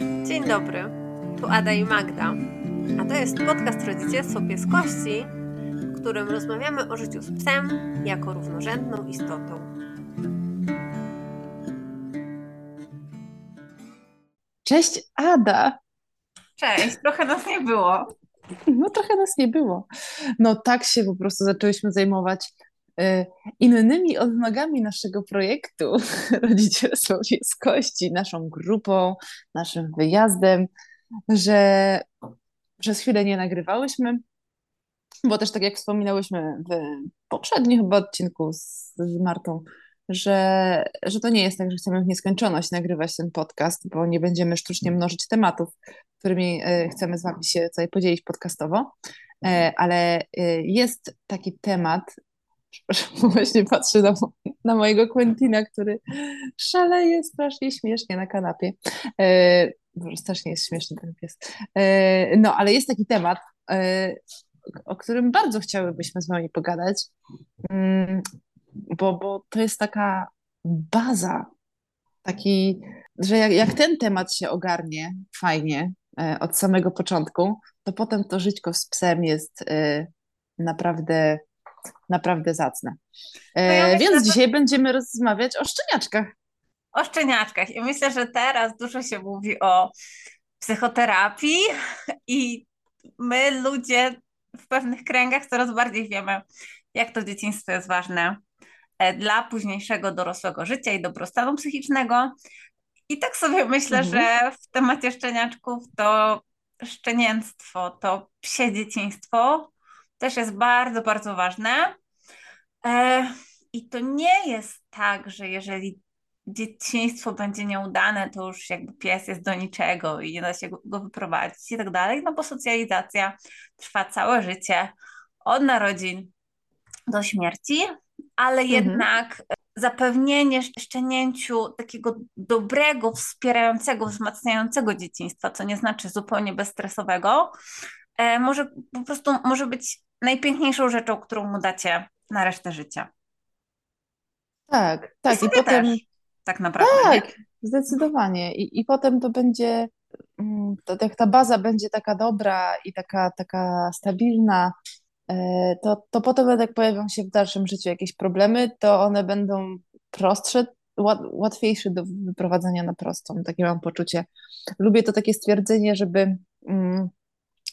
Dzień dobry, tu Ada i Magda, a to jest podcast Rodzicielstwo Pieskości, w którym rozmawiamy o życiu z psem jako równorzędną istotą. Cześć Ada! Cześć, trochę nas nie było. No trochę nas nie było. No tak się po prostu zaczęłyśmy zajmować innymi odnogami naszego projektu. Rodzicielstwo Pieskości, naszą grupą, naszym wyjazdem, że przez chwilę nie nagrywałyśmy, bo też tak jak wspominałyśmy w poprzednim chyba odcinku z, z Martą, że, że to nie jest tak, że chcemy w nieskończoność nagrywać ten podcast, bo nie będziemy sztucznie mnożyć tematów, którymi e, chcemy z Wami się tutaj podzielić podcastowo, e, ale e, jest taki temat, przepraszam, właśnie patrzę na, na mojego Quentina, który szaleje strasznie śmiesznie na kanapie. Boże, strasznie jest śmieszny ten pies. No, ale jest taki temat, o którym bardzo chciałybyśmy z Wami pogadać, mm, bo, bo to jest taka baza, taki, że jak, jak ten temat się ogarnie fajnie e, od samego początku, to potem to żyćko z psem jest e, naprawdę, naprawdę zacne. E, ja myślę, Więc dzisiaj będziemy rozmawiać o szczeniaczkach. O szczeniaczkach. I myślę, że teraz dużo się mówi o psychoterapii i my ludzie w pewnych kręgach coraz bardziej wiemy, jak to dzieciństwo jest ważne E, dla późniejszego dorosłego życia i dobrostanu psychicznego. I tak sobie myślę, mhm. że w temacie szczeniaczków to szczenięctwo, to psie dzieciństwo też jest bardzo, bardzo ważne. E, I to nie jest tak, że jeżeli dzieciństwo będzie nieudane, to już jakby pies jest do niczego i nie da się go wyprowadzić i tak dalej, no bo socjalizacja trwa całe życie, od narodzin do śmierci, ale mhm. jednak zapewnienie szczenięciu takiego dobrego, wspierającego, wzmacniającego dzieciństwa, co nie znaczy zupełnie bezstresowego, e, może po prostu może być najpiękniejszą rzeczą, którą mu dacie na resztę życia. Tak, tak. I, I potem. Też, tak naprawdę. Tak, nie? zdecydowanie. I, I potem to będzie. Mm, to, jak ta baza będzie taka dobra i taka, taka stabilna, E, to, to potem jak pojawią się w dalszym życiu jakieś problemy, to one będą prostsze, łatwiejsze do wyprowadzenia na prostą. Takie mam poczucie. Lubię to takie stwierdzenie, żeby mm,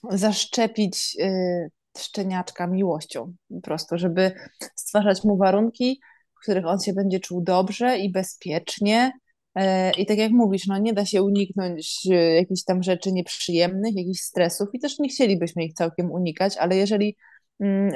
zaszczepić y, szczeniaczka miłością, po prostu, żeby stwarzać mu warunki, w których on się będzie czuł dobrze i bezpiecznie. E, I tak jak mówisz, no nie da się uniknąć y, jakichś tam rzeczy nieprzyjemnych, jakichś stresów i też nie chcielibyśmy ich całkiem unikać, ale jeżeli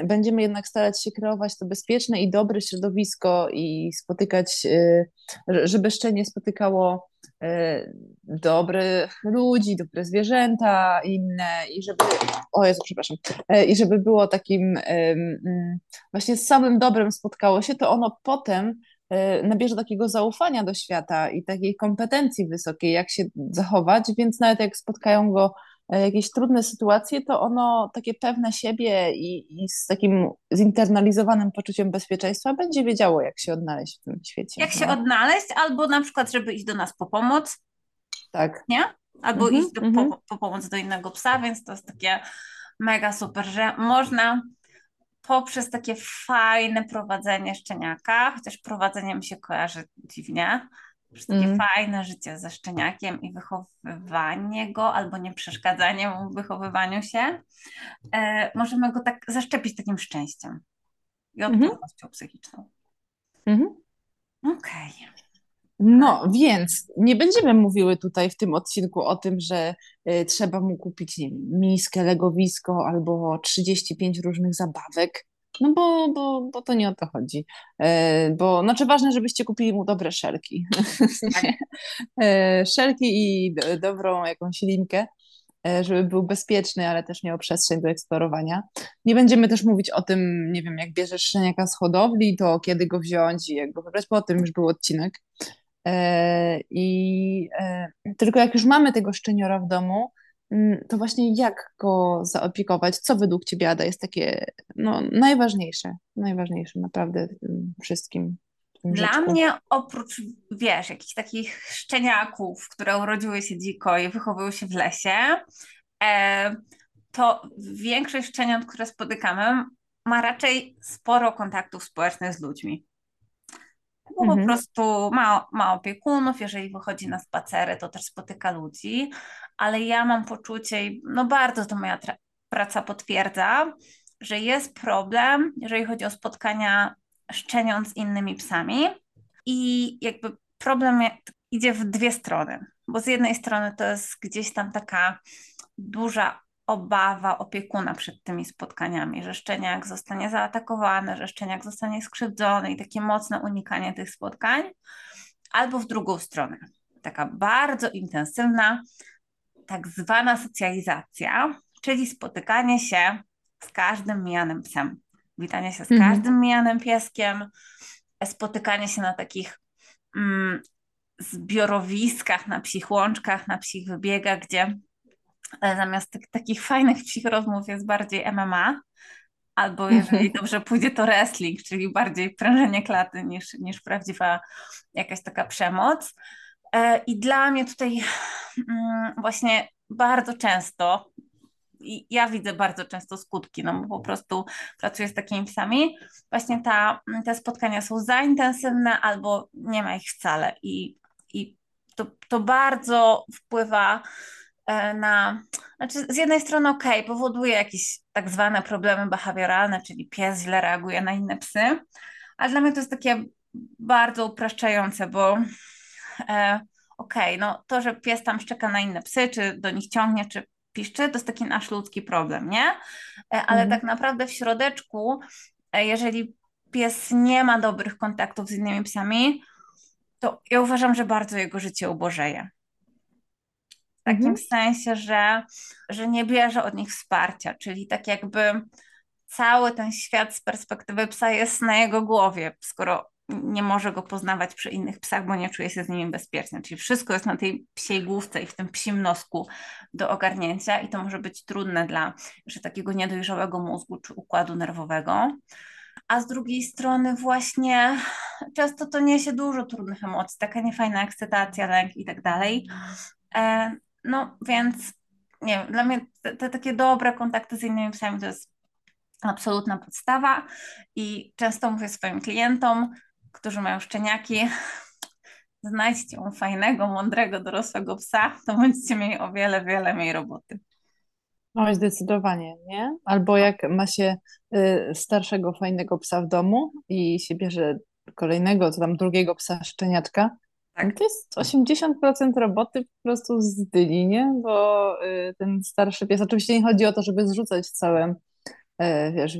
będziemy jednak starać się kreować to bezpieczne i dobre środowisko i spotykać, y, żeby szczenie spotykało y, dobrych ludzi, dobre zwierzęta inne i żeby, o Jezu, przepraszam, e, i żeby było takim mm, właśnie z samym dobrem spotkało się, to ono potem e, nabierze takiego zaufania do świata i takiej kompetencji wysokiej, jak się zachować, więc nawet jak spotkają go jakieś trudne sytuacje, to ono takie pewne siebie i, i, z takim zinternalizowanym poczuciem bezpieczeństwa będzie wiedziało, jak się odnaleźć w tym świecie. Jak no. się odnaleźć, albo na przykład, żeby iść do nas po pomoc. Tak. Nie? Albo mm -hmm, iść do, mm -hmm. po, po pomoc do innego psa, więc to jest takie mega super, że można poprzez takie fajne prowadzenie szczeniaka, chociaż prowadzenie mi się kojarzy dziwnie, przez takie mm. fajne życie ze szczeniakiem i wychowywanie go albo nie przeszkadzanie mu w wychowywaniu się, e, możemy go tak zaszczepić takim szczęściem i odpornością mm -hmm. psychiczną. Mm -hmm. Okej. Okay. No, więc nie będziemy mówiły tutaj w tym odcinku o tym, że y, trzeba mu kupić nie wiem, miskę, legowisko albo 35 różnych zabawek. No bo, bo, bo to nie o to chodzi. E, bo znaczy ważne, żebyście kupili mu dobre szelki. Tak. E, szelki i dobrą jakąś linkę, e, żeby był bezpieczny, ale też miał przestrzeń do eksplorowania. Nie będziemy też mówić o tym, nie wiem, jak bierzesz szczeniaka z hodowli, to kiedy go wziąć i jak go wybrać, bo o tym już był odcinek. I tylko jak już mamy tego szczeniora w domu, to właśnie jak go zaopiekować, co według Ciebie, Ada, jest takie no, najważniejsze, najważniejsze naprawdę wszystkim, Dla mnie oprócz, wiesz, jakichś takich szczeniaków, które urodziły się dziko i wychowują się w lesie, e, to większość szczeniąt, które spotykamy, ma raczej sporo kontaktów społecznych z ludźmi. Bo mhm. po prostu ma, ma opiekunów, jeżeli wychodzi na spacery, to też spotyka ludzi, ale ja mam poczucie, no bardzo to moja praca potwierdza, że jest problem, jeżeli chodzi o spotkania szczeniąc z innymi psami i jakby problem idzie w dwie strony, bo z jednej strony to jest gdzieś tam taka duża obawa opiekuna przed tymi spotkaniami, że szczeniak zostanie zaatakowany, że szczeniak zostanie skrzywdzony i takie mocne unikanie tych spotkań, albo w drugą stronę, taka bardzo intensywna, tak zwana socjalizacja, czyli spotykanie się z każdym mijanym psem, witanie się z mhm. każdym mijanym pieskiem, spotykanie się na takich mm, zbiorowiskach, na psich łączkach, na psich wybiegach, gdzie zamiast tych, takich fajnych psich rozmów jest bardziej MMA, albo jeżeli mhm. dobrze pójdzie, to wrestling, czyli bardziej prężenie klaty niż, niż prawdziwa jakaś taka przemoc. E, I dla mnie tutaj mm, właśnie bardzo często i ja widzę bardzo często skutki, no bo po prostu pracuję z takimi psami. Właśnie ta, te spotkania są za intensywne albo nie ma ich wcale i, i to, to bardzo wpływa e, na, znaczy z jednej strony ok, powoduje jakieś tak zwane problemy behawioralne, czyli pies źle reaguje na inne psy, ale dla mnie to jest takie bardzo upraszczające, bo e, okej, okay, no to, że pies tam szczeka na inne psy, czy do nich ciągnie, czy piszczy, to jest taki nasz ludzki problem, nie? E, ale mhm. tak naprawdę w środeczku, e, jeżeli pies nie ma dobrych kontaktów z innymi psami, to ja uważam, że bardzo jego życie ubożeje. W takim mhm. sensie, że, że nie bierze od nich wsparcia, czyli tak jakby cały ten świat z perspektywy psa jest na jego głowie, skoro nie może go poznawać przy innych psach, bo nie czuje się z nimi bezpiecznie. Czyli wszystko jest na tej psiej główce i w tym psim nosku do ogarnięcia i to może być trudne dla że takiego niedojrzałego mózgu czy układu nerwowego. A z drugiej strony właśnie często to niesie dużo trudnych emocji, taka niefajna ekscytacja, lęk i tak dalej. No więc nie wiem, dla mnie te, te takie dobre kontakty z innymi psami to jest absolutna podstawa i często mówię swoim klientom, którzy mają szczeniaki, znajdźcie mu fajnego, mądrego, dorosłego psa, to będziecie mieli o wiele, wiele mniej roboty. Oj, zdecydowanie, nie? Albo jak ma się y, starszego, fajnego psa w domu i się bierze kolejnego, co tam drugiego psa szczeniaczka, tak. to jest 80% roboty po prostu z dyni, nie? Bo y, ten starszy pies, oczywiście nie chodzi o to, żeby zrzucać całe, y, wiesz,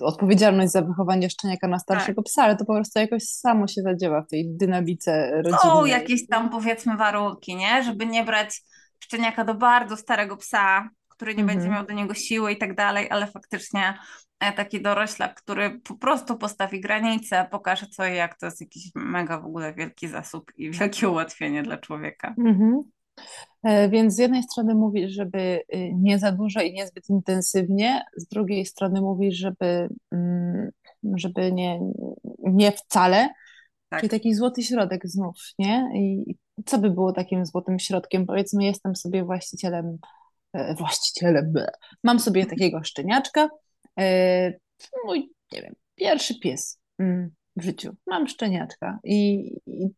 odpowiedzialność za wychowanie szczeniaka na starszego tak. psa, ale to po prostu jakoś samo się zadziała w tej dynamice rodzinnej. Są jakieś tam powiedzmy warunki, nie? Żeby nie brać szczeniaka do bardzo starego psa, który nie mhm. będzie miał do niego siły i tak dalej, ale faktycznie taki doroślak, który po prostu postawi granice, pokaże co i jak, to jest jakiś mega w ogóle wielki zasób i wielkie ułatwienie dla człowieka. Mhm. E, więc z jednej strony mówisz, żeby y, nie za dużo i niezbyt intensywnie, z drugiej strony mówisz, żeby, mm, żeby nie, nie wcale. Tak. Czyli taki złoty środek znów, nie? I co by było takim złotym środkiem? Powiedzmy, jestem sobie właścicielem, e, właścicielem, mam sobie takiego szczeniaczka, mój, nie wiem, pierwszy pies mm, w życiu, mam szczeniaczka i, i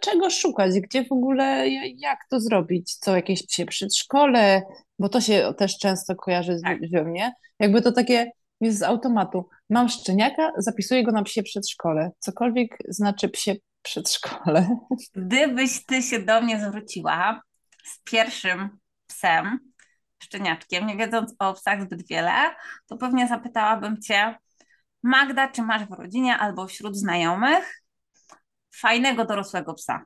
czego szukać, gdzie w ogóle, jak to zrobić, co jakieś psie przedszkole, bo to się też często kojarzy z tak. ludźmi, nie? Jakby to takie jest z automatu. Mam szczeniaka, zapisuję go na psie przedszkole. Cokolwiek znaczy psie przedszkole. Gdybyś ty się do mnie zwróciła z pierwszym psem, szczeniaczkiem, nie wiedząc o psach zbyt wiele, to pewnie zapytałabym cię, Magda, czy masz w rodzinie albo wśród znajomych fajnego dorosłego psa.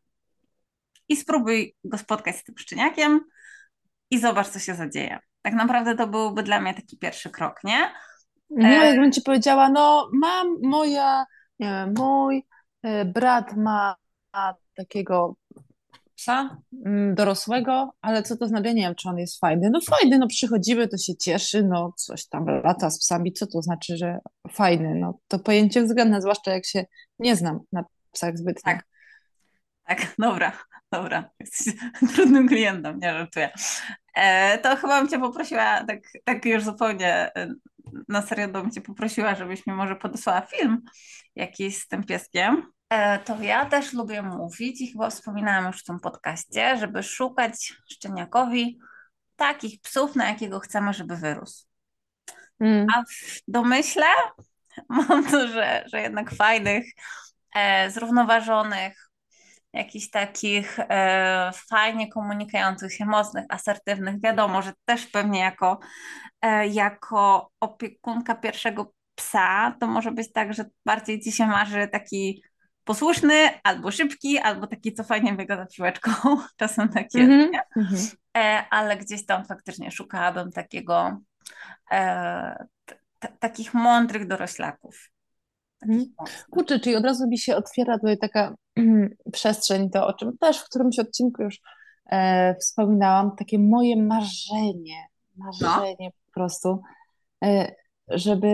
I spróbuj go spotkać z tym szczeniakiem i zobacz, co się zadzieje. Tak naprawdę to byłby dla mnie taki pierwszy krok, nie? No, jakbym ci powiedziała, no mam moja, nie wiem, mój e, brat ma takiego psa mm, dorosłego, ale co to znaczy, nie wiem, czy on jest fajny. No fajny, no przychodzimy, to się cieszy, no coś tam lata z psami, co to znaczy, że fajny? No to pojęcie względne, zwłaszcza jak się nie znam na psach zbytnio. Tak, tak, dobra, dobra. Jesteś trudnym klientem, nie żartuję. E, to chyba bym cię poprosiła, tak, tak już zupełnie e, na serio bym cię poprosiła, żebyś mi może podesłała film jakiś z tym pieskiem. E, to ja też lubię mówić i chyba wspominałam już w tym podcaście, żeby szukać szczeniakowi takich psów, na jakiego chcemy, żeby wyrósł. Mm. A w domyśle mam to, że, że jednak fajnych, e, zrównoważonych, jakichś takich e, fajnie komunikujących się, mocnych, asertywnych. Wiadomo, że też pewnie jako, e, jako opiekunka pierwszego psa, to może być tak, że bardziej ci się marzy taki posłuszny, albo szybki, albo taki, co fajnie biega za piłeczką. Czasem tak jest, mm -hmm. e, ale gdzieś tam faktycznie szukałabym takiego e, takich mądrych doroślaków. Mhm. Kurczę, czyli od razu mi się otwiera tutaj taka przestrzeń, to o czym też w którymś odcinku już e, wspominałam, takie moje marzenie, marzenie no. po prostu, e, żeby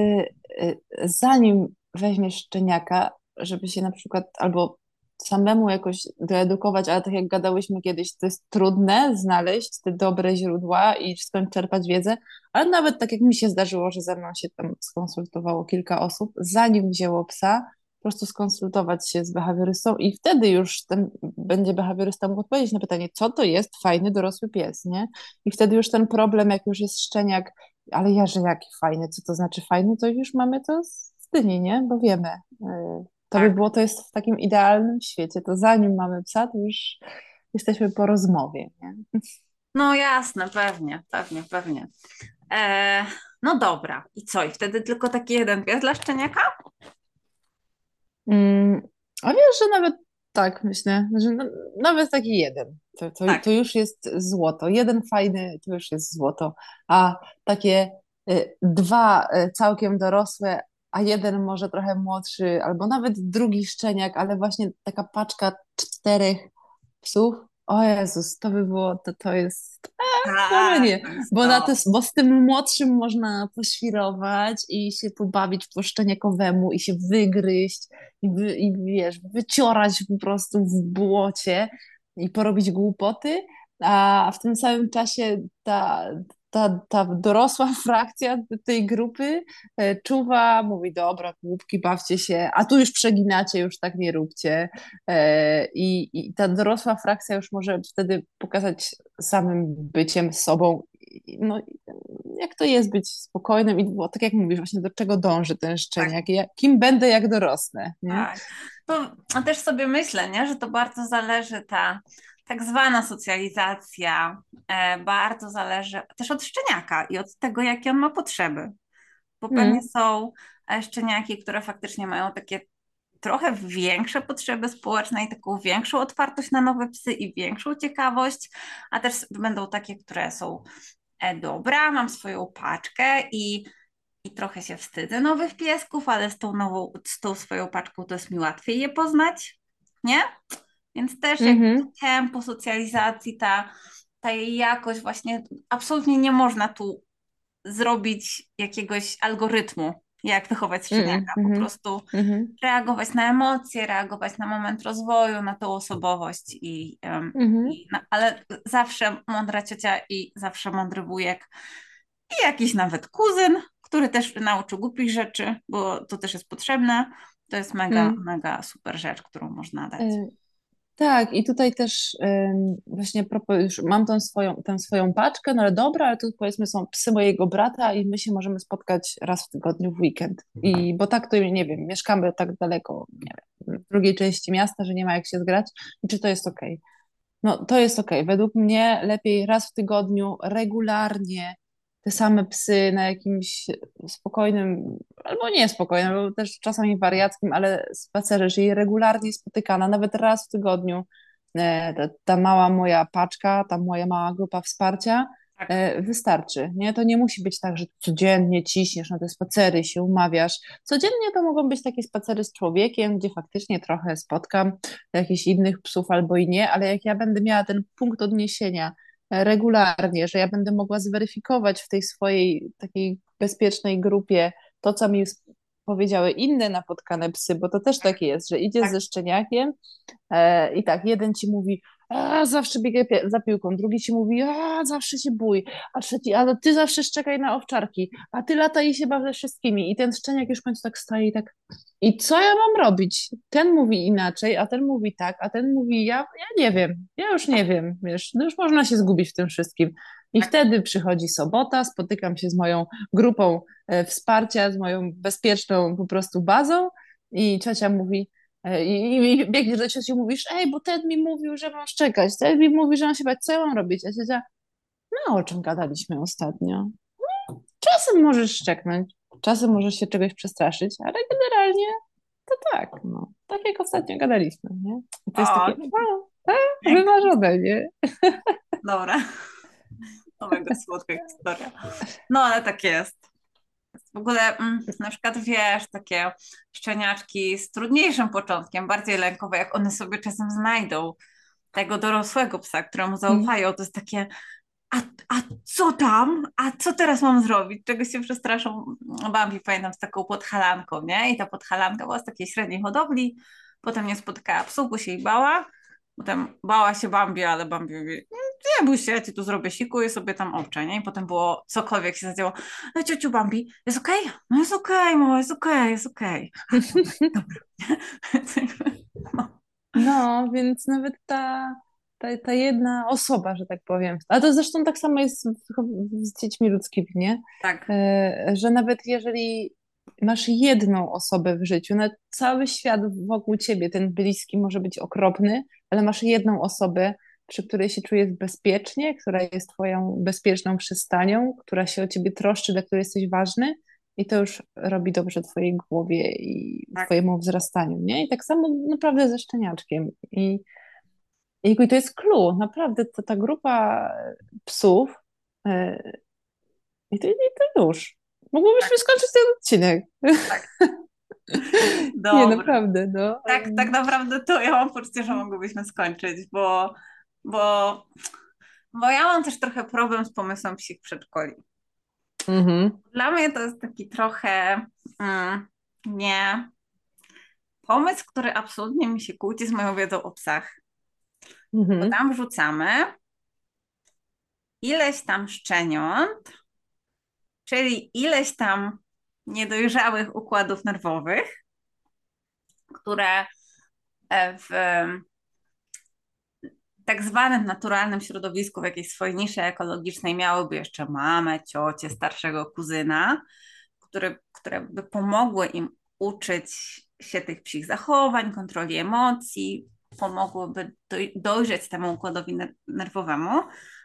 e, zanim weźmiesz szczeniaka, żeby się na przykład albo samemu jakoś doedukować, ale tak jak gadałyśmy kiedyś, to jest trudne znaleźć te dobre źródła i skąd czerpać wiedzę, ale nawet tak jak mi się zdarzyło, że ze mną się tam skonsultowało kilka osób, zanim wzięło psa, po prostu skonsultować się z behawiorystą i wtedy już ten będzie behawiorysta mógł odpowiedzieć na pytanie, co to jest fajny dorosły pies, nie? I wtedy już ten problem, jak już jest szczeniak, ale ja, że jaki fajny, co to znaczy fajny, to już mamy to z dyni, nie? Bo wiemy, y, to tak. by było, to jest w takim idealnym świecie, to zanim mamy psa, to już jesteśmy po rozmowie, nie? No jasne, pewnie, pewnie, pewnie. E, no dobra, i co? I wtedy tylko taki jeden pies dla szczeniaka? Mm, a wiesz, że nawet tak, myślę, że nawet taki jeden, to, to, tak. to już jest złoto. Jeden fajny, to już jest złoto, a takie y, dwa y, całkiem dorosłe, a jeden może trochę młodszy, albo nawet drugi szczeniak, ale właśnie taka paczka czterech psów. O Jezus, to by było, to, to jest tak, nie, bo, na to, bo z tym młodszym można poświrować i się pobawić po szczeniakowemu i się wygryźć i, wy, i wiesz, wyciorać po prostu w błocie i porobić głupoty, a w tym samym czasie ta, ta, ta dorosła frakcja tej grupy e, czuwa, mówi, dobra, głupki, bawcie się, a tu już przeginacie, już tak nie róbcie. E, I, I ta dorosła frakcja już może wtedy pokazać samym byciem sobą, no, jak to jest być spokojnym i bo, tak jak mówisz, właśnie do czego dąży ten szczeniak, tak. kim będę, jak dorosnę. Nie? Tak. To też sobie myślę, nie? że to bardzo zależy ta tak zwana socjalizacja e, bardzo zależy też od szczeniaka i od tego, jakie on ma potrzeby. Bo mm. pewnie są e, szczeniaki, które faktycznie mają takie trochę większe potrzeby społeczne i taką większą otwartość na nowe psy i większą ciekawość, a też będą takie, które są e, dobra, mam swoją paczkę i, i trochę się wstydzę nowych piesków, ale z tą nową, z tą swoją paczką to jest mi łatwiej je poznać, nie? Więc też mm -hmm. tempo socjalizacji, ta, ta jej jakość właśnie absolutnie nie można tu zrobić jakiegoś algorytmu, jak wychować szczeniaka. Mm -hmm. Po mhm. prostu mm -hmm. reagować na emocje, reagować na moment rozwoju, na tą osobowość. I, um, i na, ale zawsze mądra ciocia i zawsze mądry wujek i jakiś nawet kuzyn, który też nauczył głupich rzeczy, bo to też jest potrzebne. To jest mega, mm. mega super rzecz, którą można dać. Tak, i tutaj też właśnie już mam tą swoją, tę swoją paczkę, no ale dobra, ale tu powiedzmy są psy mojego brata i my się możemy spotkać raz w tygodniu w weekend. I bo tak to nie wiem, mieszkamy tak daleko, nie wiem, w drugiej części miasta, że nie ma jak się zgrać. I czy to jest ok? No to jest ok. Według mnie lepiej raz w tygodniu regularnie te same psy na jakimś spokojnym, albo niespokojnym, albo też czasami wariackim, ale spacerze, czyli regularnie spotykana, nawet raz w tygodniu, e, ta, mała moja paczka, ta moja mała grupa wsparcia, Tak. E, wystarczy, nie? To nie musi być tak, że codziennie ciśniesz na te spacery, się umawiasz. Codziennie to mogą być takie spacery z człowiekiem, gdzie faktycznie trochę spotkam jakichś innych psów albo i nie, ale jak ja będę miała ten punkt odniesienia regularnie, że ja będę mogła zweryfikować w tej swojej takiej bezpiecznej grupie to, co mi powiedziały inne napotkane psy, bo to też tak jest, że idziesz Tak. ze szczeniakiem e, i tak, jeden ci mówi, a, zawsze biegaj za piłką, drugi ci mówi, a, zawsze się bój, a trzeci, a ty zawsze szczekaj na owczarki, a ty lataj i się baw ze wszystkimi. I ten szczeniak już w końcu tak staje i tak, i co ja mam robić? Ten mówi inaczej, a ten mówi tak, a ten mówi, ja, ja nie wiem, ja już nie wiem, wiesz, no już można się zgubić w tym wszystkim. I Tak. wtedy przychodzi sobota, spotykam się z moją grupą e, wsparcia, z moją bezpieczną po prostu bazą i ciocia mówi, i, i, i biegniesz do cioci i mówisz, ej, bo ten mi mówił, że mam szczekać, ten mi mówi, że mam się bać, co ja mam robić? A ciocia, no o czym gadaliśmy ostatnio? Czasem możesz szczeknąć, czasem możesz się czegoś przestraszyć, ale generalnie to tak, no. Tak jak ostatnio gadaliśmy, nie? I to jest O, takie, no, e, wymarzone, nie? Dobra. O mega słodka historia. No ale tak jest. W ogóle mm, na przykład wiesz, takie szczeniaczki z trudniejszym początkiem, bardziej lękowe, jak one sobie czasem znajdą tego dorosłego psa, któremu zaufają, to jest takie a, a co tam? A co teraz mam zrobić? Czego się przestraszą? Bambi pamiętam z taką podhalanką, nie? I ta podhalanka była z takiej średniej hodowli, potem nie spotkała psów, bo się jej bała, potem bała się Bambi, ale Bambi mówi, nie bój się, ja ci tu zrobię siku i sobie tam obczę, nie? I potem było cokolwiek się zadziało. No ciociu Bambi, jest okej? No jest okej, mamo, jest okej, jest okej. Dobra. No, więc nawet ta, ta, ta jedna osoba, że tak powiem, a to zresztą tak samo jest z, z dziećmi ludzkimi, nie? Tak, E, że nawet jeżeli masz jedną osobę w życiu, na cały świat wokół ciebie, ten bliski może być okropny, ale masz jedną osobę, przy której się czujesz bezpiecznie, która jest twoją bezpieczną przystanią, która się o ciebie troszczy, dla której jesteś ważny i to już robi dobrze twojej głowie i Tak. twojemu wzrastaniu, nie? I tak samo naprawdę ze szczeniaczkiem. I, i to jest clue, naprawdę ta, ta grupa psów e, i to, i to już. Mogłybyśmy skończyć ten odcinek. Nie, dobra. naprawdę, no. Tak, tak naprawdę to ja mam poczucie, że mogłybyśmy skończyć, bo, bo, bo ja mam też trochę problem z pomysłem psich przedszkoli. Mhm. Dla mnie to jest taki trochę mm, nie pomysł, który absolutnie mi się kłóci z moją wiedzą o psach. Bo Mhm. tam wrzucamy ileś tam szczeniąt, czyli ileś tam niedojrzałych układów nerwowych, które e, w tak zwanym naturalnym środowisku, w jakiejś swojej niszy ekologicznej miałyby jeszcze mamę, ciocię, starszego kuzyna, które, które by pomogły im uczyć się tych psich zachowań, kontroli emocji, pomogłyby doj- dojrzeć temu układowi ner- nerwowemu.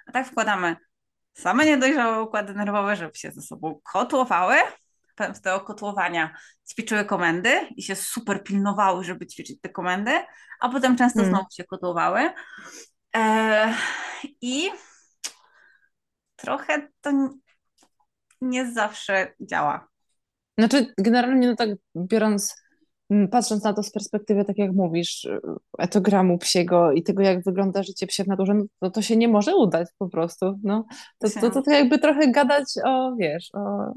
A tak wkładamy same niedojrzałe układy nerwowe, żeby się ze sobą kotłowały. Potem z tego kotłowania ćwiczyły komendy i się super pilnowały, żeby ćwiczyć te komendy, a potem często Hmm. znowu się kotłowały. E, I trochę to nie zawsze działa. Znaczy, generalnie, no tak biorąc, patrząc na to z perspektywy, tak jak mówisz, y, etogramu psiego i tego, jak wygląda życie psie w naturze, no to, to się nie może udać po prostu. No, to, to, to, to jakby trochę gadać o, wiesz, o,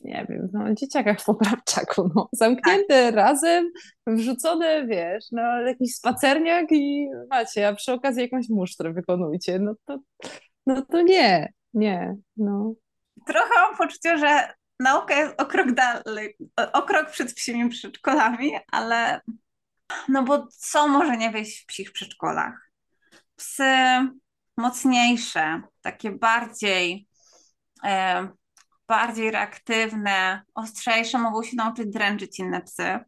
nie wiem, no, dzieciakach w poprawczaku, no, zamknięte razem, wrzucone, wiesz, no, jakiś spacerniak i macie, a przy okazji jakąś musztrę wykonujcie. No to, no to nie, nie, no. Trochę mam poczucie, że nauka jest o krok dalej, o, krok przed psimi przedszkolami, ale no bo co może nie wyjść w psich przedszkolach? Psy mocniejsze, takie bardziej, e, bardziej reaktywne, ostrzejsze mogą się nauczyć dręczyć inne psy.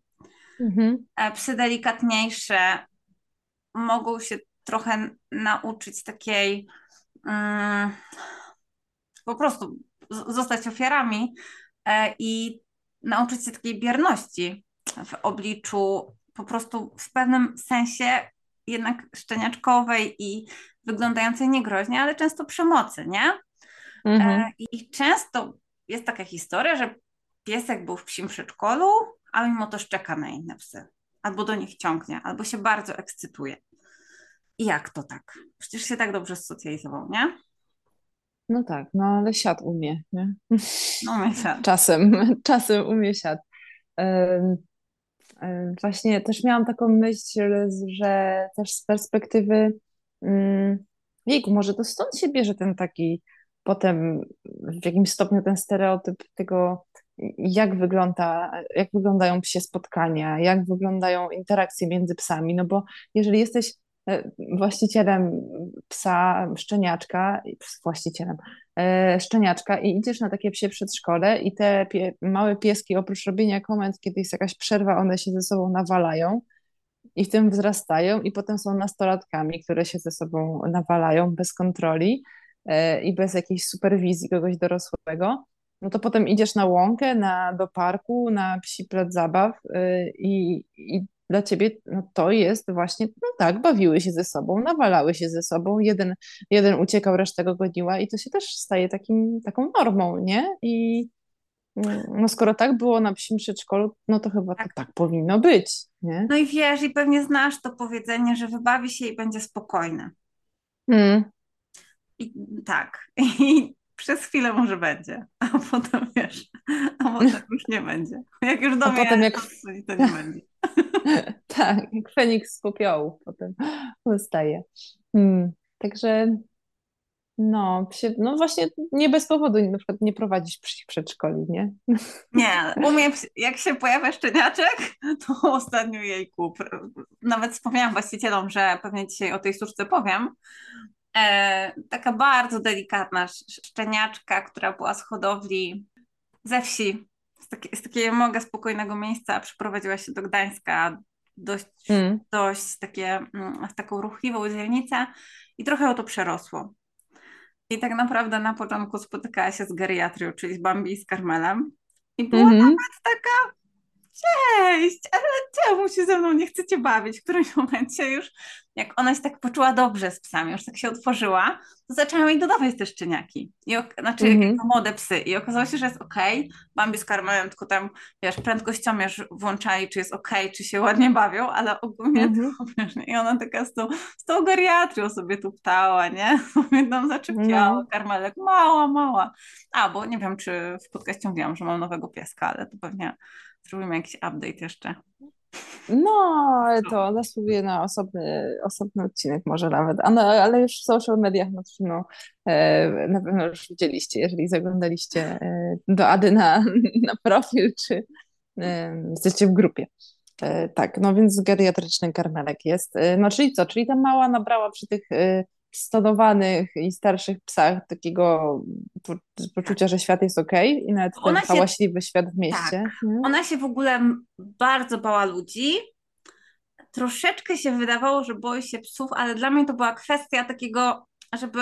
Mhm. E, Psy delikatniejsze mogą się trochę nauczyć takiej mm, po prostu zostać ofiarami e, i nauczyć się takiej bierności w obliczu po prostu w pewnym sensie jednak szczeniaczkowej i wyglądającej niegroźnie, ale często przemocy, nie? Mhm. E, I często jest taka historia, że piesek był w psim przedszkolu, a mimo to szczeka na inne psy. Albo do nich ciągnie, albo się bardzo ekscytuje. I jak to tak? Przecież się tak dobrze socjalizował, nie? No tak, no ale siad umie, nie? No. Czasem, czasem umie siad. Właśnie też miałam taką myśl, że też z perspektywy ym, wieku, może to stąd się bierze ten taki potem w jakimś stopniu ten stereotyp tego, jak wygląda, jak wyglądają psie spotkania, jak wyglądają interakcje między psami, no bo jeżeli jesteś właścicielem psa szczeniaczka, właścicielem e, szczeniaczka i idziesz na takie psie przedszkole i te pie, małe pieski oprócz robienia komend, kiedy jest jakaś przerwa, one się ze sobą nawalają i w tym wzrastają i potem są nastolatkami, które się ze sobą nawalają bez kontroli e, i bez jakiejś superwizji kogoś dorosłego, no to potem idziesz na łąkę, na, do parku, na psi plac zabaw i, i dla ciebie no to jest właśnie, no tak, bawiły się ze sobą, nawalały się ze sobą, jeden, jeden uciekał, reszta go goniła i to się też staje takim, taką normą, nie? I mm, no skoro tak było na psim przedszkolu, no to chyba Tak. tak powinno być, nie? No i wiesz, i pewnie znasz to powiedzenie, że wybawi się i będzie spokojny. Hmm. I tak. I przez chwilę może będzie, a potem wiesz, a potem już nie będzie. Jak już do A mnie potem jak- to nie będzie. Tak, jak Feniks z popiołu potem zostaje. Hmm. Także no, no właśnie nie bez powodu na przykład nie prowadzisz psich przedszkoli, nie? Nie, u mnie jak się pojawia szczeniaczek, to ostatnio jejku. pr- Nawet wspomniałam właścicielom, że pewnie dzisiaj o tej suszce powiem. E, taka bardzo delikatna sz- szczeniaczka, która była z hodowli ze wsi, z, takie, z takiego mega spokojnego miejsca, przeprowadziła się do Gdańska, dość, Mm. dość takie, mm, w taką ruchliwą dzielnicę i trochę o to przerosło. I tak naprawdę na początku spotykała się z geriatrią, czyli z Bambi i z Karmelem. I była Mhm. nawet taka, cześć, ale czemu się ze mną nie chcecie bawić? W którymś momencie już, jak ona się tak poczuła dobrze z psami, już tak się otworzyła, to zaczęłam jej dodawać te szczeniaki. I, znaczy Mhm. jako młode psy. I okazało się, że jest okej. Bambi z Karmelem tylko tam, wiesz, prędkościomierz włączali, czy jest okej, czy się ładnie bawią, ale ogólnie Mhm. to, wiesz, nie? i ona taka z tą, z tą geriatrią sobie tu ptała, nie? Sobie tam zaczepiała. No. Karmelek, mała, mała. A, bo nie wiem, czy w podcaście mówiłam, że mam nowego pieska, ale to pewnie zrobimy jakiś update jeszcze. No, ale to zasługuje na osobny, osobny odcinek może nawet, a no, ale już w social mediach no, to, no, e, na pewno już widzieliście, jeżeli zaglądaliście e, do Ady na, na profil, czy e, jesteście w grupie. Tak, no więc geriatryczny karmelek jest. No czyli co, czyli ta mała nabrała przy tych stonowanych i starszych psach takiego po, poczucia, że świat jest okej i nawet ten Ona hałaśliwy świat w mieście. nie? Ona się w ogóle bardzo bała ludzi. Troszeczkę się wydawało, że boi się psów, ale dla mnie to była kwestia takiego, żeby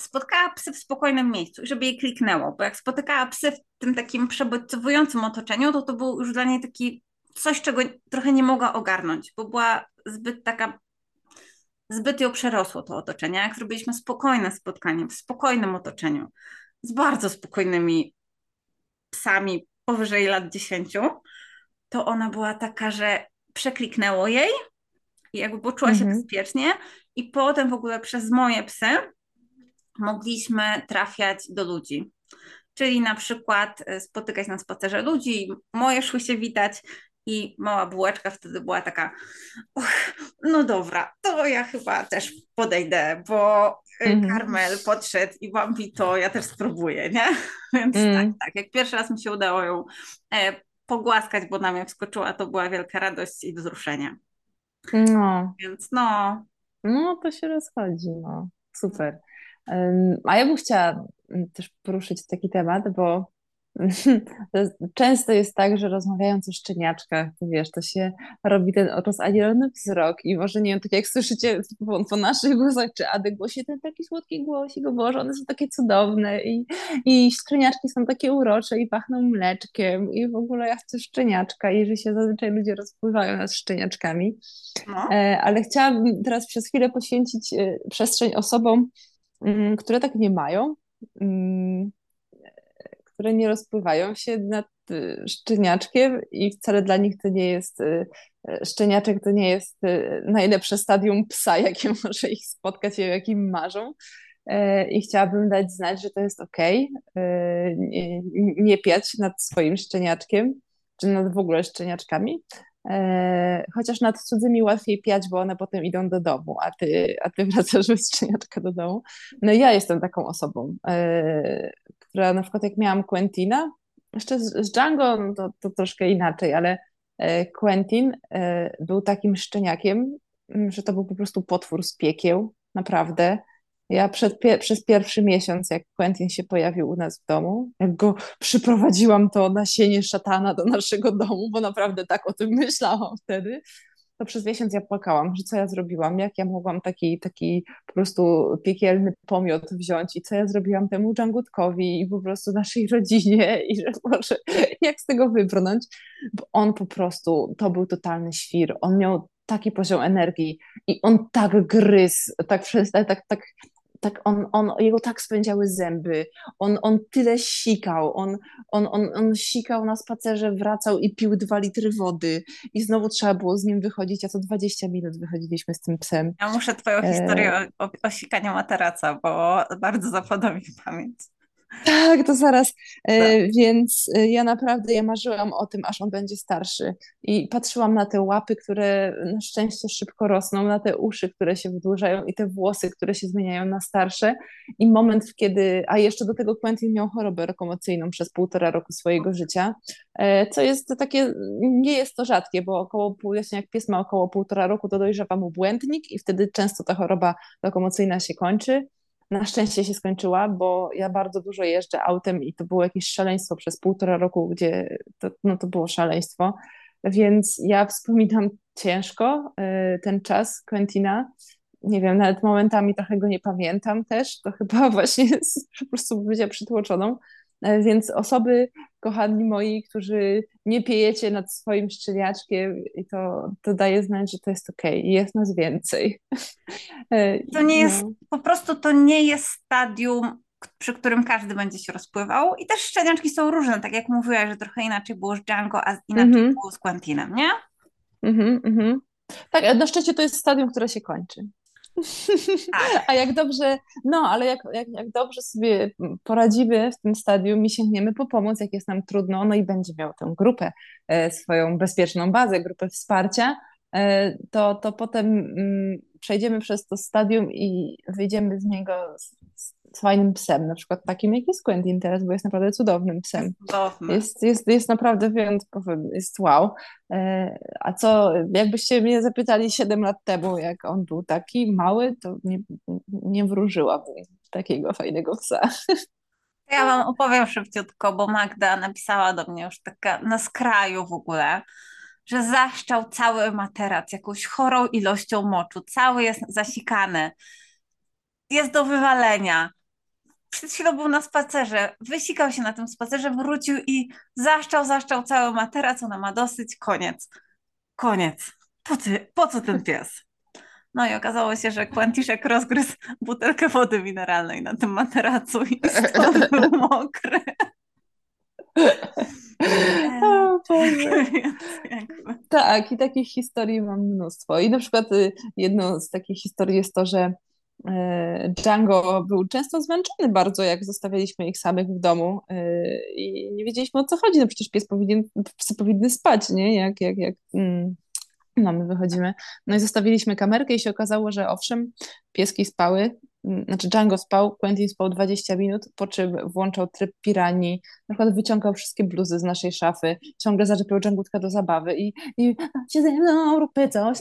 spotkała psy w spokojnym miejscu i żeby jej kliknęło, bo jak spotykała psy w tym takim przebodźcowującym otoczeniu, to to był już dla niej taki coś, czego trochę nie mogła ogarnąć, bo była zbyt taka, zbyt ją przerosło to otoczenie. Jak zrobiliśmy spokojne spotkanie w spokojnym otoczeniu, z bardzo spokojnymi psami powyżej lat 10, to ona była taka, że przekliknęło jej i jakby poczuła się Mhm. bezpiecznie i potem w ogóle przez moje psy mogliśmy trafiać do ludzi. Czyli na przykład e, spotykać na spacerze ludzi, moje szły się witać i mała bułeczka wtedy była taka, "Och, no dobra, to ja chyba też podejdę, bo Mhm. Karmel podszedł i Bambi to ja też spróbuję, nie? Więc Mm. tak, tak, jak pierwszy raz mi się udało ją e, pogłaskać, bo na mnie wskoczyła, to była wielka radość i wzruszenie. No. Więc no, No, to się rozchodzi, no. Super. A ja bym chciała mm, też poruszyć taki temat, bo często jest tak, że rozmawiając o szczeniaczkach, to wiesz, to się robi ten rozanielony wzrok i może nie wiem, tak jak słyszycie po, po naszych głosach, czy Ady głosie, ten taki słodki głosik, o Boże, one są takie cudowne i, i szczeniaczki są takie urocze i pachną mleczkiem i w ogóle ja chcę szczeniaczka i że się zazwyczaj ludzie rozpływają nad szczeniaczkami. no. E, Ale chciałabym teraz przez chwilę poświęcić e, przestrzeń osobom, mm, które tak nie mają mm, które nie rozpływają się nad y, szczeniaczkiem i wcale dla nich to nie jest, y, szczeniaczek to nie jest najlepsze stadium psa, jakie może ich spotkać i o jakim marzą. E, I chciałabym dać znać, że to jest ok, nie, nie piać nad swoim szczeniaczkiem, czy nad w ogóle szczeniaczkami, E, chociaż nad cudzymi łatwiej piać, bo one potem idą do domu, a ty, a ty wracasz bez szczeniaczka do domu. No ja jestem taką osobą, e, która na przykład jak miałam Quentina, jeszcze z, Django no to, to troszkę inaczej, ale e, Quentin był takim szczeniakiem, że to był po prostu potwór z piekieł, naprawdę. Ja przed, przez pierwszy miesiąc, jak Quentin się pojawił u nas w domu, jak go przyprowadziłam to nasienie szatana do naszego domu, bo naprawdę tak o tym myślałam wtedy, to przez miesiąc ja płakałam, że co ja zrobiłam, jak ja mogłam taki, taki po prostu piekielny pomiot wziąć? I co ja zrobiłam temu Dżangutkowi i po prostu naszej rodzinie? I że może jak z tego wybrnąć, bo on po prostu, to był totalny świr, on miał taki poziom energii i on tak gryzł, tak, tak, tak, tak tak on, on, jego tak spędziały zęby, on, on tyle sikał, on, on, on, on sikał na spacerze, wracał i pił dwa litry wody i znowu trzeba było z nim wychodzić, a co 20 minut wychodziliśmy z tym psem. Ja muszę twoją e... historię o, o sikaniu materaca, bo bardzo zapadła mi w pamięć. Tak, to zaraz. E, tak. Więc e, ja naprawdę ja marzyłam o tym, aż on będzie starszy. I patrzyłam na te łapy, które na szczęście szybko rosną, na te uszy, które się wydłużają i te włosy, które się zmieniają na starsze. I moment, kiedy. A jeszcze do tego Quentin miał chorobę rekomocyjną przez półtora roku swojego życia, e, co jest takie. Nie jest to rzadkie, bo około pół, jak pies ma około półtora roku, to dojrzewa mu błędnik i wtedy często ta choroba lokomocyjna się kończy. Na szczęście się skończyła, bo ja bardzo dużo jeżdżę autem i to było jakieś szaleństwo przez półtora roku, gdzie to, no to było szaleństwo. Więc ja wspominam ciężko y, ten czas Quentina. Nie wiem, nawet momentami trochę go nie pamiętam też. To chyba właśnie jest po prostu bycia przytłoczoną. E, więc osoby, kochani moi, którzy nie piejecie nad swoim szczeniaczkiem i to, to daje znać, że to jest okej okay. jest nas więcej. E, to nie jest, no. po prostu to nie jest stadium, przy którym każdy będzie się rozpływał i też szczeniaczki są różne, tak jak mówiłaś, że trochę inaczej było z Django, a inaczej mm -hmm. było z Quentinem, nie? Mm -hmm, Tak, na szczęście to jest stadium, które się kończy. Tak. A jak dobrze, no ale jak, jak, jak dobrze sobie poradzimy w tym stadium i sięgniemy po pomoc, jak jest nam trudno, no i będzie miał tę grupę, e, swoją bezpieczną bazę, grupę wsparcia, e, to, to potem mm, przejdziemy przez to stadium i wyjdziemy z niego fajnym psem, na przykład takim jak jest Quentin teraz, bo jest naprawdę cudownym psem. Jest, jest, jest naprawdę wyjątkowy, jest wow. E, a co, jakbyście mnie zapytali 7 lat temu, jak on był taki mały, to nie, nie wróżyłabym takiego fajnego psa. Ja wam opowiem szybciutko, bo Magda napisała do mnie już taka na skraju w ogóle, że zaszczał cały materac jakąś chorą ilością moczu, cały jest zasikany, jest do wywalenia. Przed chwilą był na spacerze, wysikał się na tym spacerze, wrócił i zaszczał, zaszczał cały materac, ona ma dosyć, koniec. Koniec. Po, ty, po co ten pies? No i okazało się, że Quantiszek rozgryzł butelkę wody mineralnej na tym materacu i stąd był mokry. O Tak, i takich historii mam mnóstwo. I na przykład y, jedną z takich historii jest to, że Django był często zmęczony bardzo, jak zostawialiśmy ich samych w domu y, i nie wiedzieliśmy o co chodzi. No przecież pies powinien, psy powinny spać, nie? Jak, jak, jak, mm. No, my wychodzimy. No i zostawiliśmy kamerkę i się okazało, że owszem, pieski spały, znaczy Django spał, Quentin spał 20 minut, po czym włączał tryb piranii, na przykład wyciągał wszystkie bluzy z naszej szafy, ciągle zaczepiał Djangutka do zabawy i, i się ze mną róbmy coś,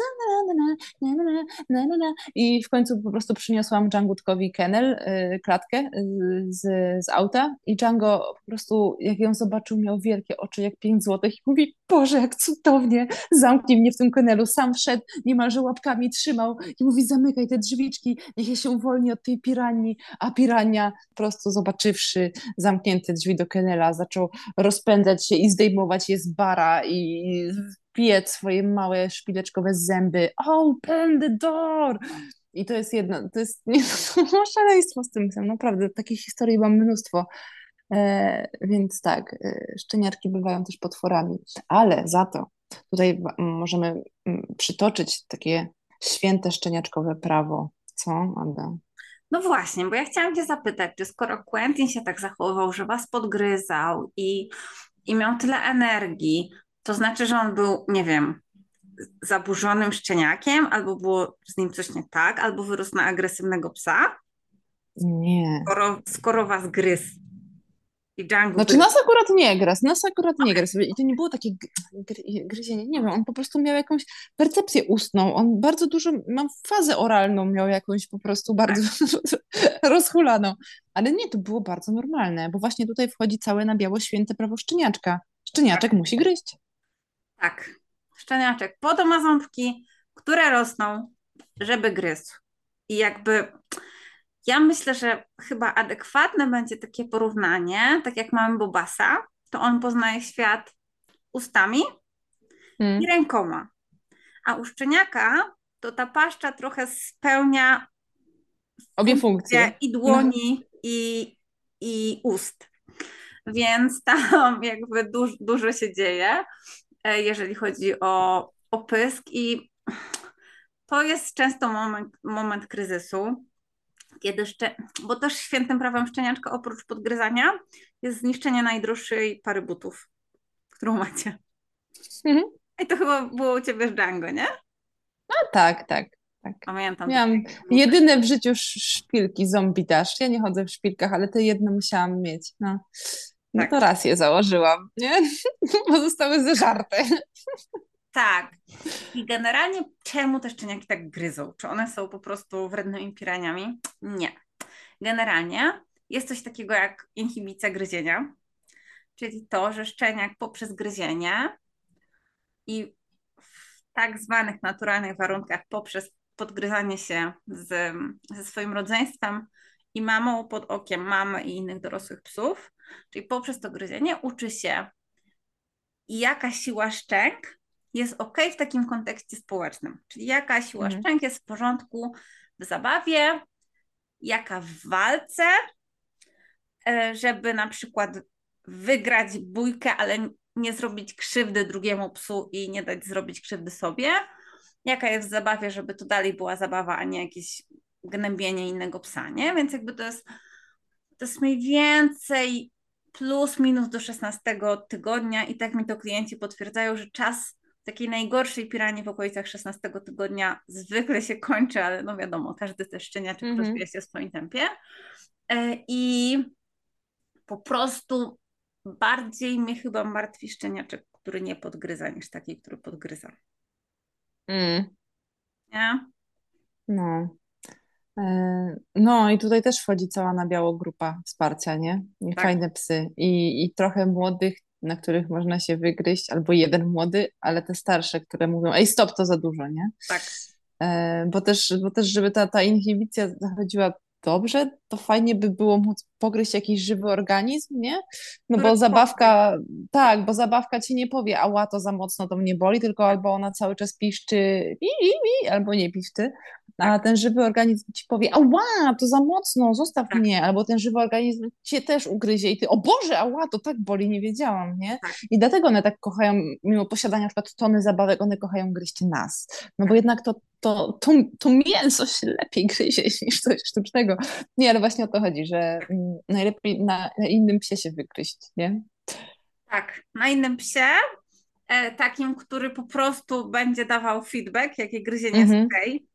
i w końcu po prostu przyniosłam Djangutkowi kennel, y, klatkę y, z, z auta i Django po prostu, jak ją zobaczył, miał wielkie oczy jak 5 złotych i mówi, Boże, jak cudownie, zamknij mnie w tym kennelu, sam wszedł, niemalże łapkami trzymał i mówi, zamykaj te drzwiczki, niech ja się uwolni od tej piranii, a pirania po prostu zobaczywszy zamknięte drzwi do Kenela, zaczął rozpędzać się i zdejmować je z bara i piec swoje małe szpileczkowe zęby. Open the door! I to jest jedno, to jest nie, to szaleństwo z tym psem, naprawdę, takich historii mam mnóstwo. E, więc tak, e, szczeniaczki bywają też potworami, ale za to tutaj możemy przytoczyć takie święte szczeniaczkowe prawo. Co, Ada? No właśnie, bo ja chciałam Cię zapytać, czy skoro Quentin się tak zachowywał, że Was podgryzał i, i miał tyle energii, to znaczy, że on był, nie wiem, zaburzonym szczeniakiem, albo było z nim coś nie tak, albo wyrósł na agresywnego psa? Nie. Skoro, skoro Was gryzł. I Django znaczy nas akurat nie gryzł, nas akurat nie gryzł. I to nie było takie gryzienie, nie wiem, on po prostu miał jakąś percepcję ustną, on bardzo dużo, mam fazę oralną, miał jakąś po prostu bardzo rozhulaną. Ale nie, to było bardzo normalne, bo właśnie tutaj wchodzi całe na biało święte prawo szczeniaczka. Szczeniaczek tak. musi gryźć. Tak, szczeniaczek. Po to ma ząbki, które rosną, żeby gryzł. I jakby ja myślę, że chyba adekwatne będzie takie porównanie, tak jak mamy Bobasa, to on poznaje świat ustami hmm. i rękoma. A u szczeniaka to ta paszcza trochę spełnia obie funkcje i dłoni, no. i, i ust. Więc tam jakby duż, dużo się dzieje, e, jeżeli chodzi o, o pysk i to jest często moment, moment kryzysu, kiedy szcze... bo też świętym prawem szczeniaczka oprócz podgryzania jest zniszczenie najdroższej pary butów, którą macie. Mhm. I to chyba było u ciebie z Django, nie? No tak, tak. Tak. Pamiętam. Miałam jedyne w życiu szpilki zombie dash. Ja nie chodzę w szpilkach, ale te jedne musiałam mieć. No, no tak. to raz je założyłam, nie? Bo zostały zeżarte. Tak. I generalnie czemu te szczeniaki tak gryzą? Czy one są po prostu wrednymi piraniami? Nie. Generalnie jest coś takiego jak inhibicja gryzienia, czyli to, że szczeniak poprzez gryzienie i w tak zwanych naturalnych warunkach poprzez podgryzanie się z, ze swoim rodzeństwem i mamą pod okiem mamy i innych dorosłych psów, czyli poprzez to gryzienie uczy się jaka siła szczęk jest ok w takim kontekście społecznym. Czyli jaka siła mhm. szczęk jest w porządku w zabawie, jaka w walce, e, żeby na przykład wygrać bójkę, ale nie zrobić krzywdy drugiemu psu i nie dać zrobić krzywdy sobie. Jaka jest w zabawie, żeby to dalej była zabawa, a nie jakieś gnębienie innego psa, nie? Więc jakby to jest, to jest mniej więcej plus minus do 16 tygodnia i tak mi to klienci potwierdzają, że czas takiej najgorszej piranie w okolicach 16 tygodnia zwykle się kończy, ale no wiadomo, każdy też szczeniaczek mm -hmm. rozwija się w swoim tempie. E, I po prostu bardziej mnie chyba martwi szczeniaczek, który nie podgryza, niż taki, który podgryza. Mm. Nie? No. E, no i tutaj też wchodzi cała na biało grupa wsparcia, nie? I tak. fajne psy. I, I trochę młodych na których można się wygryźć, albo jeden młody, ale te starsze, które mówią, ej stop, to za dużo, nie? Tak. E, bo, też, bo też, żeby ta, ta inhibicja zachodziła dobrze, to fajnie by było móc pogryźć jakiś żywy organizm, nie? No bo zabawka, tak, bo zabawka ci nie powie, ała, to za mocno to mnie boli, tylko albo ona cały czas piszczy, i, i, i, albo nie piszczy, a tak. ten żywy organizm ci powie, ała, to za mocno, zostaw tak. mnie, albo ten żywy organizm cię też ugryzie i ty, o Boże, ała, to tak boli, nie wiedziałam, nie? Tak. I dlatego one tak kochają, mimo posiadania na przykład tony zabawek, one kochają gryźć nas, no bo tak. jednak to, to, to, to mięso się lepiej gryzie niż coś sztucznego. Nie, ale właśnie o to chodzi, że mm, najlepiej na, na innym psie się wygryźć, nie? Tak, na innym psie, e, takim, który po prostu będzie dawał feedback, jakie gryzienie jest mhm. ok e,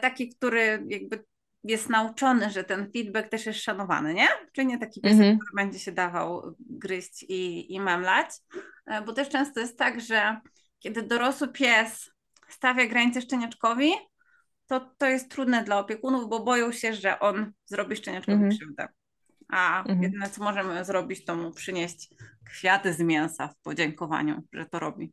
taki, który jakby jest nauczony, że ten feedback też jest szanowany, nie? Czyli nie taki pies, mhm. który będzie się dawał gryźć i, i memlać, e, bo też często jest tak, że kiedy dorosły pies stawia granice szczeniaczkowi, to to jest trudne dla opiekunów, bo boją się, że on zrobi szczeniaczkowi mhm. krzywdę. A mhm. jedyne, co możemy zrobić, to mu przynieść kwiaty z mięsa w podziękowaniu, że to robi.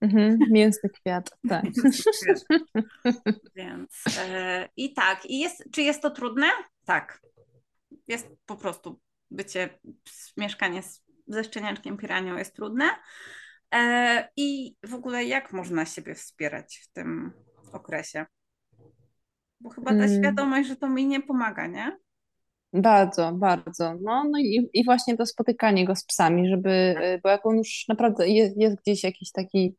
Mhm, mięsny kwiat, tak. Więc e, i tak, i jest, czy jest to trudne? Tak. Jest po prostu bycie, mieszkanie z, ze szczeniaczkiem piranią jest trudne. E, I w ogóle jak można siebie wspierać w tym okresie? Bo chyba ta Mm, świadomość, że to mi nie pomaga, nie? bardzo, bardzo. No, no i, i właśnie to spotykanie go z psami, żeby, Tak, bo jak on już naprawdę jest, jest gdzieś jakiś taki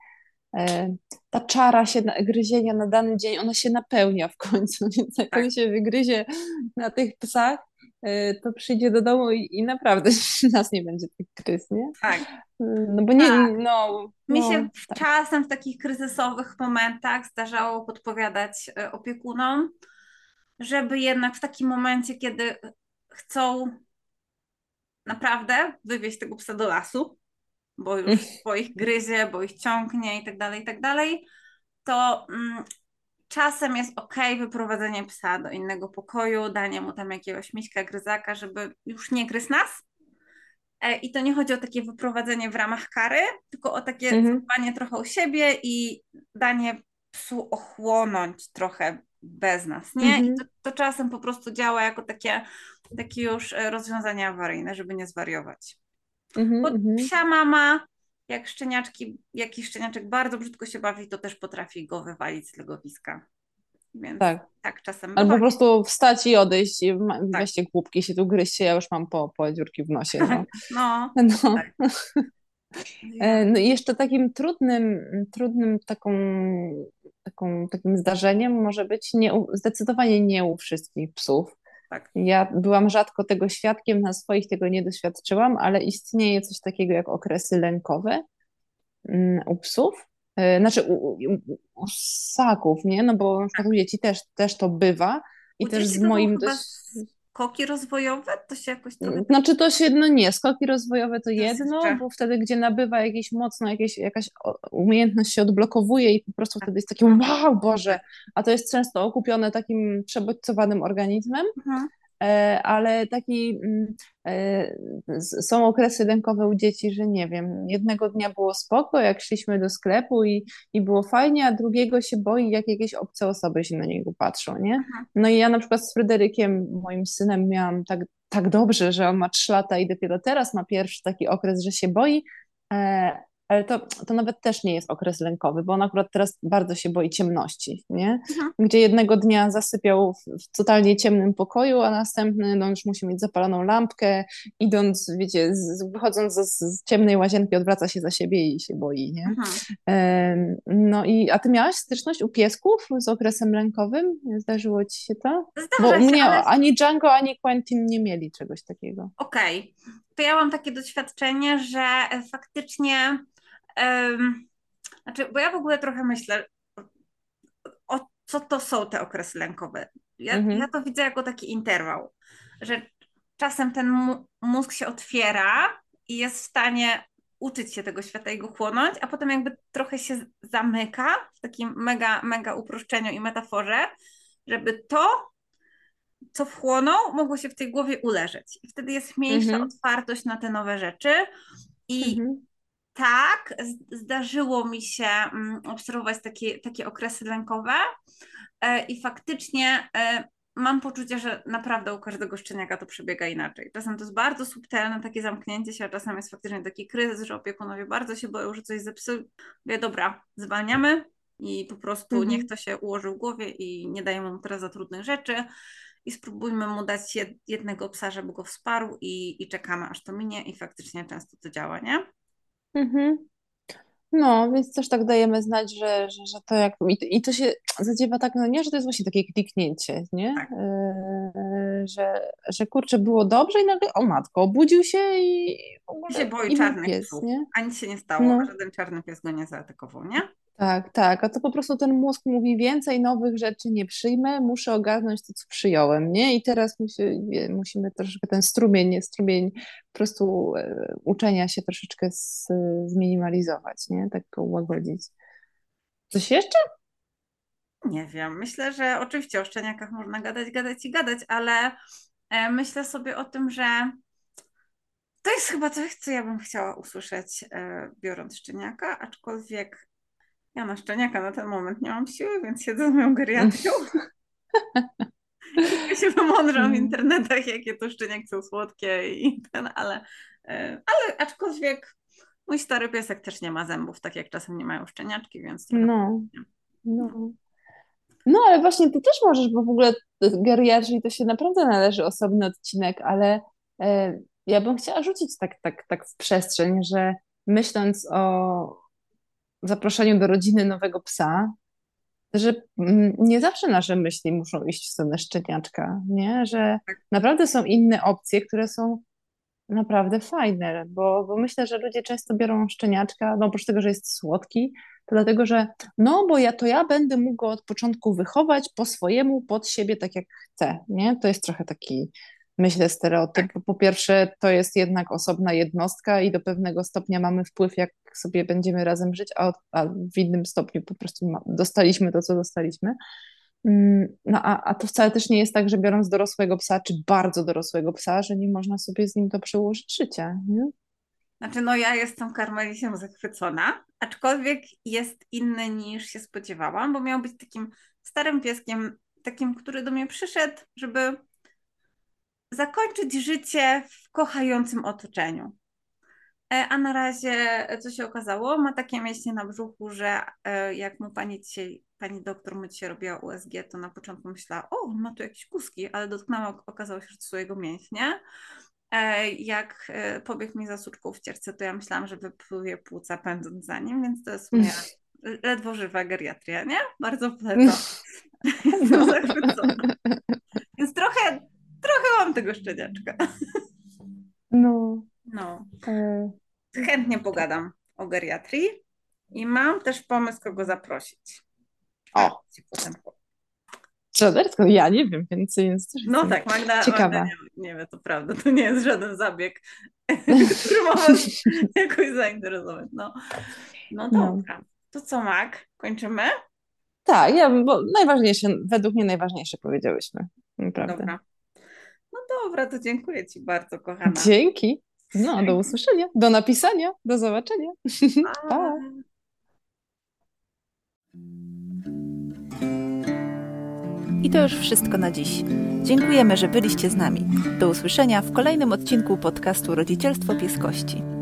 ta czara się na, gryzienia na dany dzień, ona się napełnia w końcu, więc jak tak, on się wygryzie na tych psach, e, to przyjdzie do domu i, i naprawdę nas nie będzie tych gryz, nie? tak. No bo nie, Tak. no, Mi no, się czasem w takich kryzysowych momentach zdarzało podpowiadać e, opiekunom, żeby jednak w takim momencie, kiedy chcą naprawdę wywieźć tego psa do lasu, bo już swoich gryzie, bo ich ciągnie i tak dalej, i tak dalej, to mm, czasem jest ok wyprowadzenie psa do innego pokoju, danie mu tam jakiegoś miśka, gryzaka, żeby już nie gryzł nas. E, I to nie chodzi o takie wyprowadzenie w ramach kary, tylko o takie mhm, zadbanie trochę o siebie i danie psu ochłonąć trochę bez nas, nie? I to, mhm, to czasem po prostu działa jako takie, takie już e, rozwiązanie awaryjne, żeby nie zwariować. Mhm, Bo mhm. psia mama, jak szczeniaczki, jakiś szczeniaczek bardzo brzydko się bawi, to też potrafi go wywalić z legowiska. Więc Tak. tak czasem Albo po prostu wstać i odejść, i ma- Tak, weźcie głupki, się tu gryźcie, ja już mam po, po dziurki w nosie, no. no, No. tak. E. No i jeszcze takim trudnym, trudnym taką, taką, takim zdarzeniem może być nie, zdecydowanie nie u wszystkich psów. Tak. Ja byłam rzadko tego świadkiem, na swoich tego nie doświadczyłam, ale istnieje coś takiego jak okresy lękowe mm, u psów. E, Znaczy u, u, u ssaków, nie? No bo na przykład u dzieci też, też to bywa i U też z moim dość skoki rozwojowe, to się jakoś trochę tak Znaczy to się, no nie, skoki rozwojowe to jedno, jeszcze. bo wtedy, gdzie nabywa jakieś mocno, jakieś, jakaś umiejętność się odblokowuje i po prostu Tak. wtedy jest takie wow, Boże, a to jest często okupione takim przebodźcowanym organizmem, Mhm. E, ale taki mm, e, są okresy lękowe u dzieci, że nie wiem, jednego dnia było spoko, jak szliśmy do sklepu i, i było fajnie, a drugiego się boi, jak jakieś obce osoby się na niego patrzą, nie? Mhm. No i ja na przykład z Fryderykiem, moim synem, miałam tak, tak dobrze, że on ma trzy lata i dopiero teraz ma pierwszy taki okres, że się boi, e, ale to, to nawet też nie jest okres lękowy, bo on akurat teraz bardzo się boi ciemności, nie? Mhm. gdzie jednego dnia zasypiał w, w totalnie ciemnym pokoju, a następny no, już musi mieć zapaloną lampkę, idąc, wiecie, z, wychodząc z, z ciemnej łazienki, odwraca się za siebie i się boi, nie? Mhm. No i, a ty miałaś styczność u piesków z okresem lękowym? Zdarzyło ci się to? Bo Zdarza u się, mnie ale ani Django, ani Quentin nie mieli czegoś takiego. okej. To ja mam takie doświadczenie, że faktycznie, em, znaczy, bo ja w ogóle trochę myślę, o co to są te okresy lękowe. Ja, ja Mhm, to widzę jako taki interwał, że czasem ten mózg się otwiera i jest w stanie uczyć się tego świata i go chłonąć, a potem jakby trochę się zamyka w takim mega, mega uproszczeniu i metaforze, żeby to, co wchłonął, mogło się w tej głowie uleżeć. I wtedy jest mniejsza mhm, otwartość na te nowe rzeczy. I mhm, tak, zdarzyło mi się mm, obserwować takie, takie okresy lękowe e, i faktycznie e, mam poczucie, że naprawdę u każdego szczeniaka to przebiega inaczej. Czasem to jest bardzo subtelne takie zamknięcie się, a czasem jest faktycznie taki kryzys, że opiekunowie bardzo się boją, że coś zepsuł. Mówię, dobra, zwalniamy i po prostu niech mhm. to się ułoży w głowie i nie dajemy mu teraz za trudnych rzeczy i spróbujmy mu dać jed- jednego psa, żeby go wsparł i, i czekamy aż to minie i faktycznie często to działa, nie? Mhm. No, więc też tak dajemy znać, że, że, że to jak. I, I to się zadziewa tak, no nie, że to jest właśnie takie kliknięcie, nie? Yy, że, że kurczę, było dobrze i nagle, o matko, obudził się i I się boi inny czarnych pies, psów, nie? a nic się nie stało, No, żaden czarny pies go nie zaatakował, nie? Tak, tak. A to po prostu ten mózg mówi więcej nowych rzeczy nie przyjmę, muszę ogarnąć to, co przyjąłem, nie? I teraz musi, musimy troszeczkę ten strumień, strumień po prostu e, uczenia się troszeczkę z, zminimalizować, nie? Tak go ułagodzić. Coś jeszcze? Nie wiem. Myślę, że oczywiście o szczeniakach można gadać, gadać i gadać, ale e, myślę sobie o tym, że to jest chyba coś, co ja bym chciała usłyszeć, e, biorąc szczeniaka, aczkolwiek ja na szczeniaka na ten moment nie mam siły, więc siedzę z moją geriatrią i się wymądrzam w Mm. internetach, jakie to szczeniak są słodkie i ten, ale, e, ale aczkolwiek mój stary piesek też nie ma zębów, tak jak czasem nie mają szczeniaczki, więc. No, no. No, ale właśnie ty też możesz, bo w ogóle geriatrii to się naprawdę należy osobny odcinek, ale e, ja bym chciała rzucić tak, tak, tak w przestrzeń, że myśląc o zaproszeniu do rodziny nowego psa, że mm, nie zawsze nasze myśli muszą iść w stronę szczeniaczka, nie? Że naprawdę są inne opcje, które są naprawdę fajne, bo, bo myślę, że ludzie często biorą szczeniaczka, no oprócz tego, że jest słodki, to dlatego, że no bo ja to ja będę mógł go od początku wychować po swojemu, pod siebie, tak jak chcę, nie? To jest trochę taki, myślę, stereotyp. Tak. Po pierwsze, to jest jednak osobna jednostka i do pewnego stopnia mamy wpływ, jak sobie będziemy razem żyć, a, a w innym stopniu po prostu dostaliśmy to, co dostaliśmy. Mm, No a, a to wcale też nie jest tak, że biorąc dorosłego psa, czy bardzo dorosłego psa, że nie można sobie z nim to przełożyć życie. Nie? Znaczy, no ja jestem karmelisiem zachwycona, aczkolwiek jest inny niż się spodziewałam, bo miał być takim starym pieskiem, takim, który do mnie przyszedł, żeby zakończyć życie w kochającym otoczeniu. E, A na razie, co się okazało, ma takie mięśnie na brzuchu, że e, jak mu pani dzisiaj, pani doktor mu dzisiaj robiła USG, to na początku myślała, o, ma tu jakieś kuski, ale dotknęła, okazało się, że to są jego mięśnie. E, Jak e, pobiegł mi za suczką w cierce, to ja myślałam, że wypluje płuca pędząc za nim, więc to jest moja ledwo żywa geriatria, nie? Bardzo polecam. Jestem zachwycona. Więc trochę, trochę mam tego szczeniaczka. No, No. e, chętnie pogadam o geriatrii i mam też pomysł, kogo zaprosić. O. Powiem. Czadersko, ja nie wiem, więc, więc też No tak, Magda, ciekawa. Magda nie, nie wie, to prawda, to nie jest żaden zabieg, który ma was jakoś zainteresować. No, no No. dobra. To co, Mag? Kończymy? Tak, ja, bo najważniejsze, według mnie najważniejsze powiedziałyśmy. Naprawdę. Dobra. Dobra, to dziękuję Ci bardzo, kochana. Dzięki. No, do usłyszenia, do napisania, do zobaczenia. Pa. I to już wszystko na dziś. Dziękujemy, że byliście z nami. Do usłyszenia w kolejnym odcinku podcastu Rodzicielstwo Pieskości.